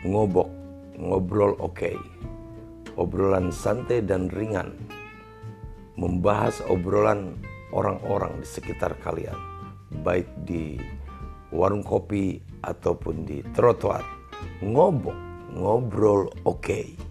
ngobok, ngobrol oke, obrolan santai dan ringan, membahas obrolan orang-orang di sekitar kalian, baik di warung kopi ataupun di trotoar. Ngobok, ngobrol oke.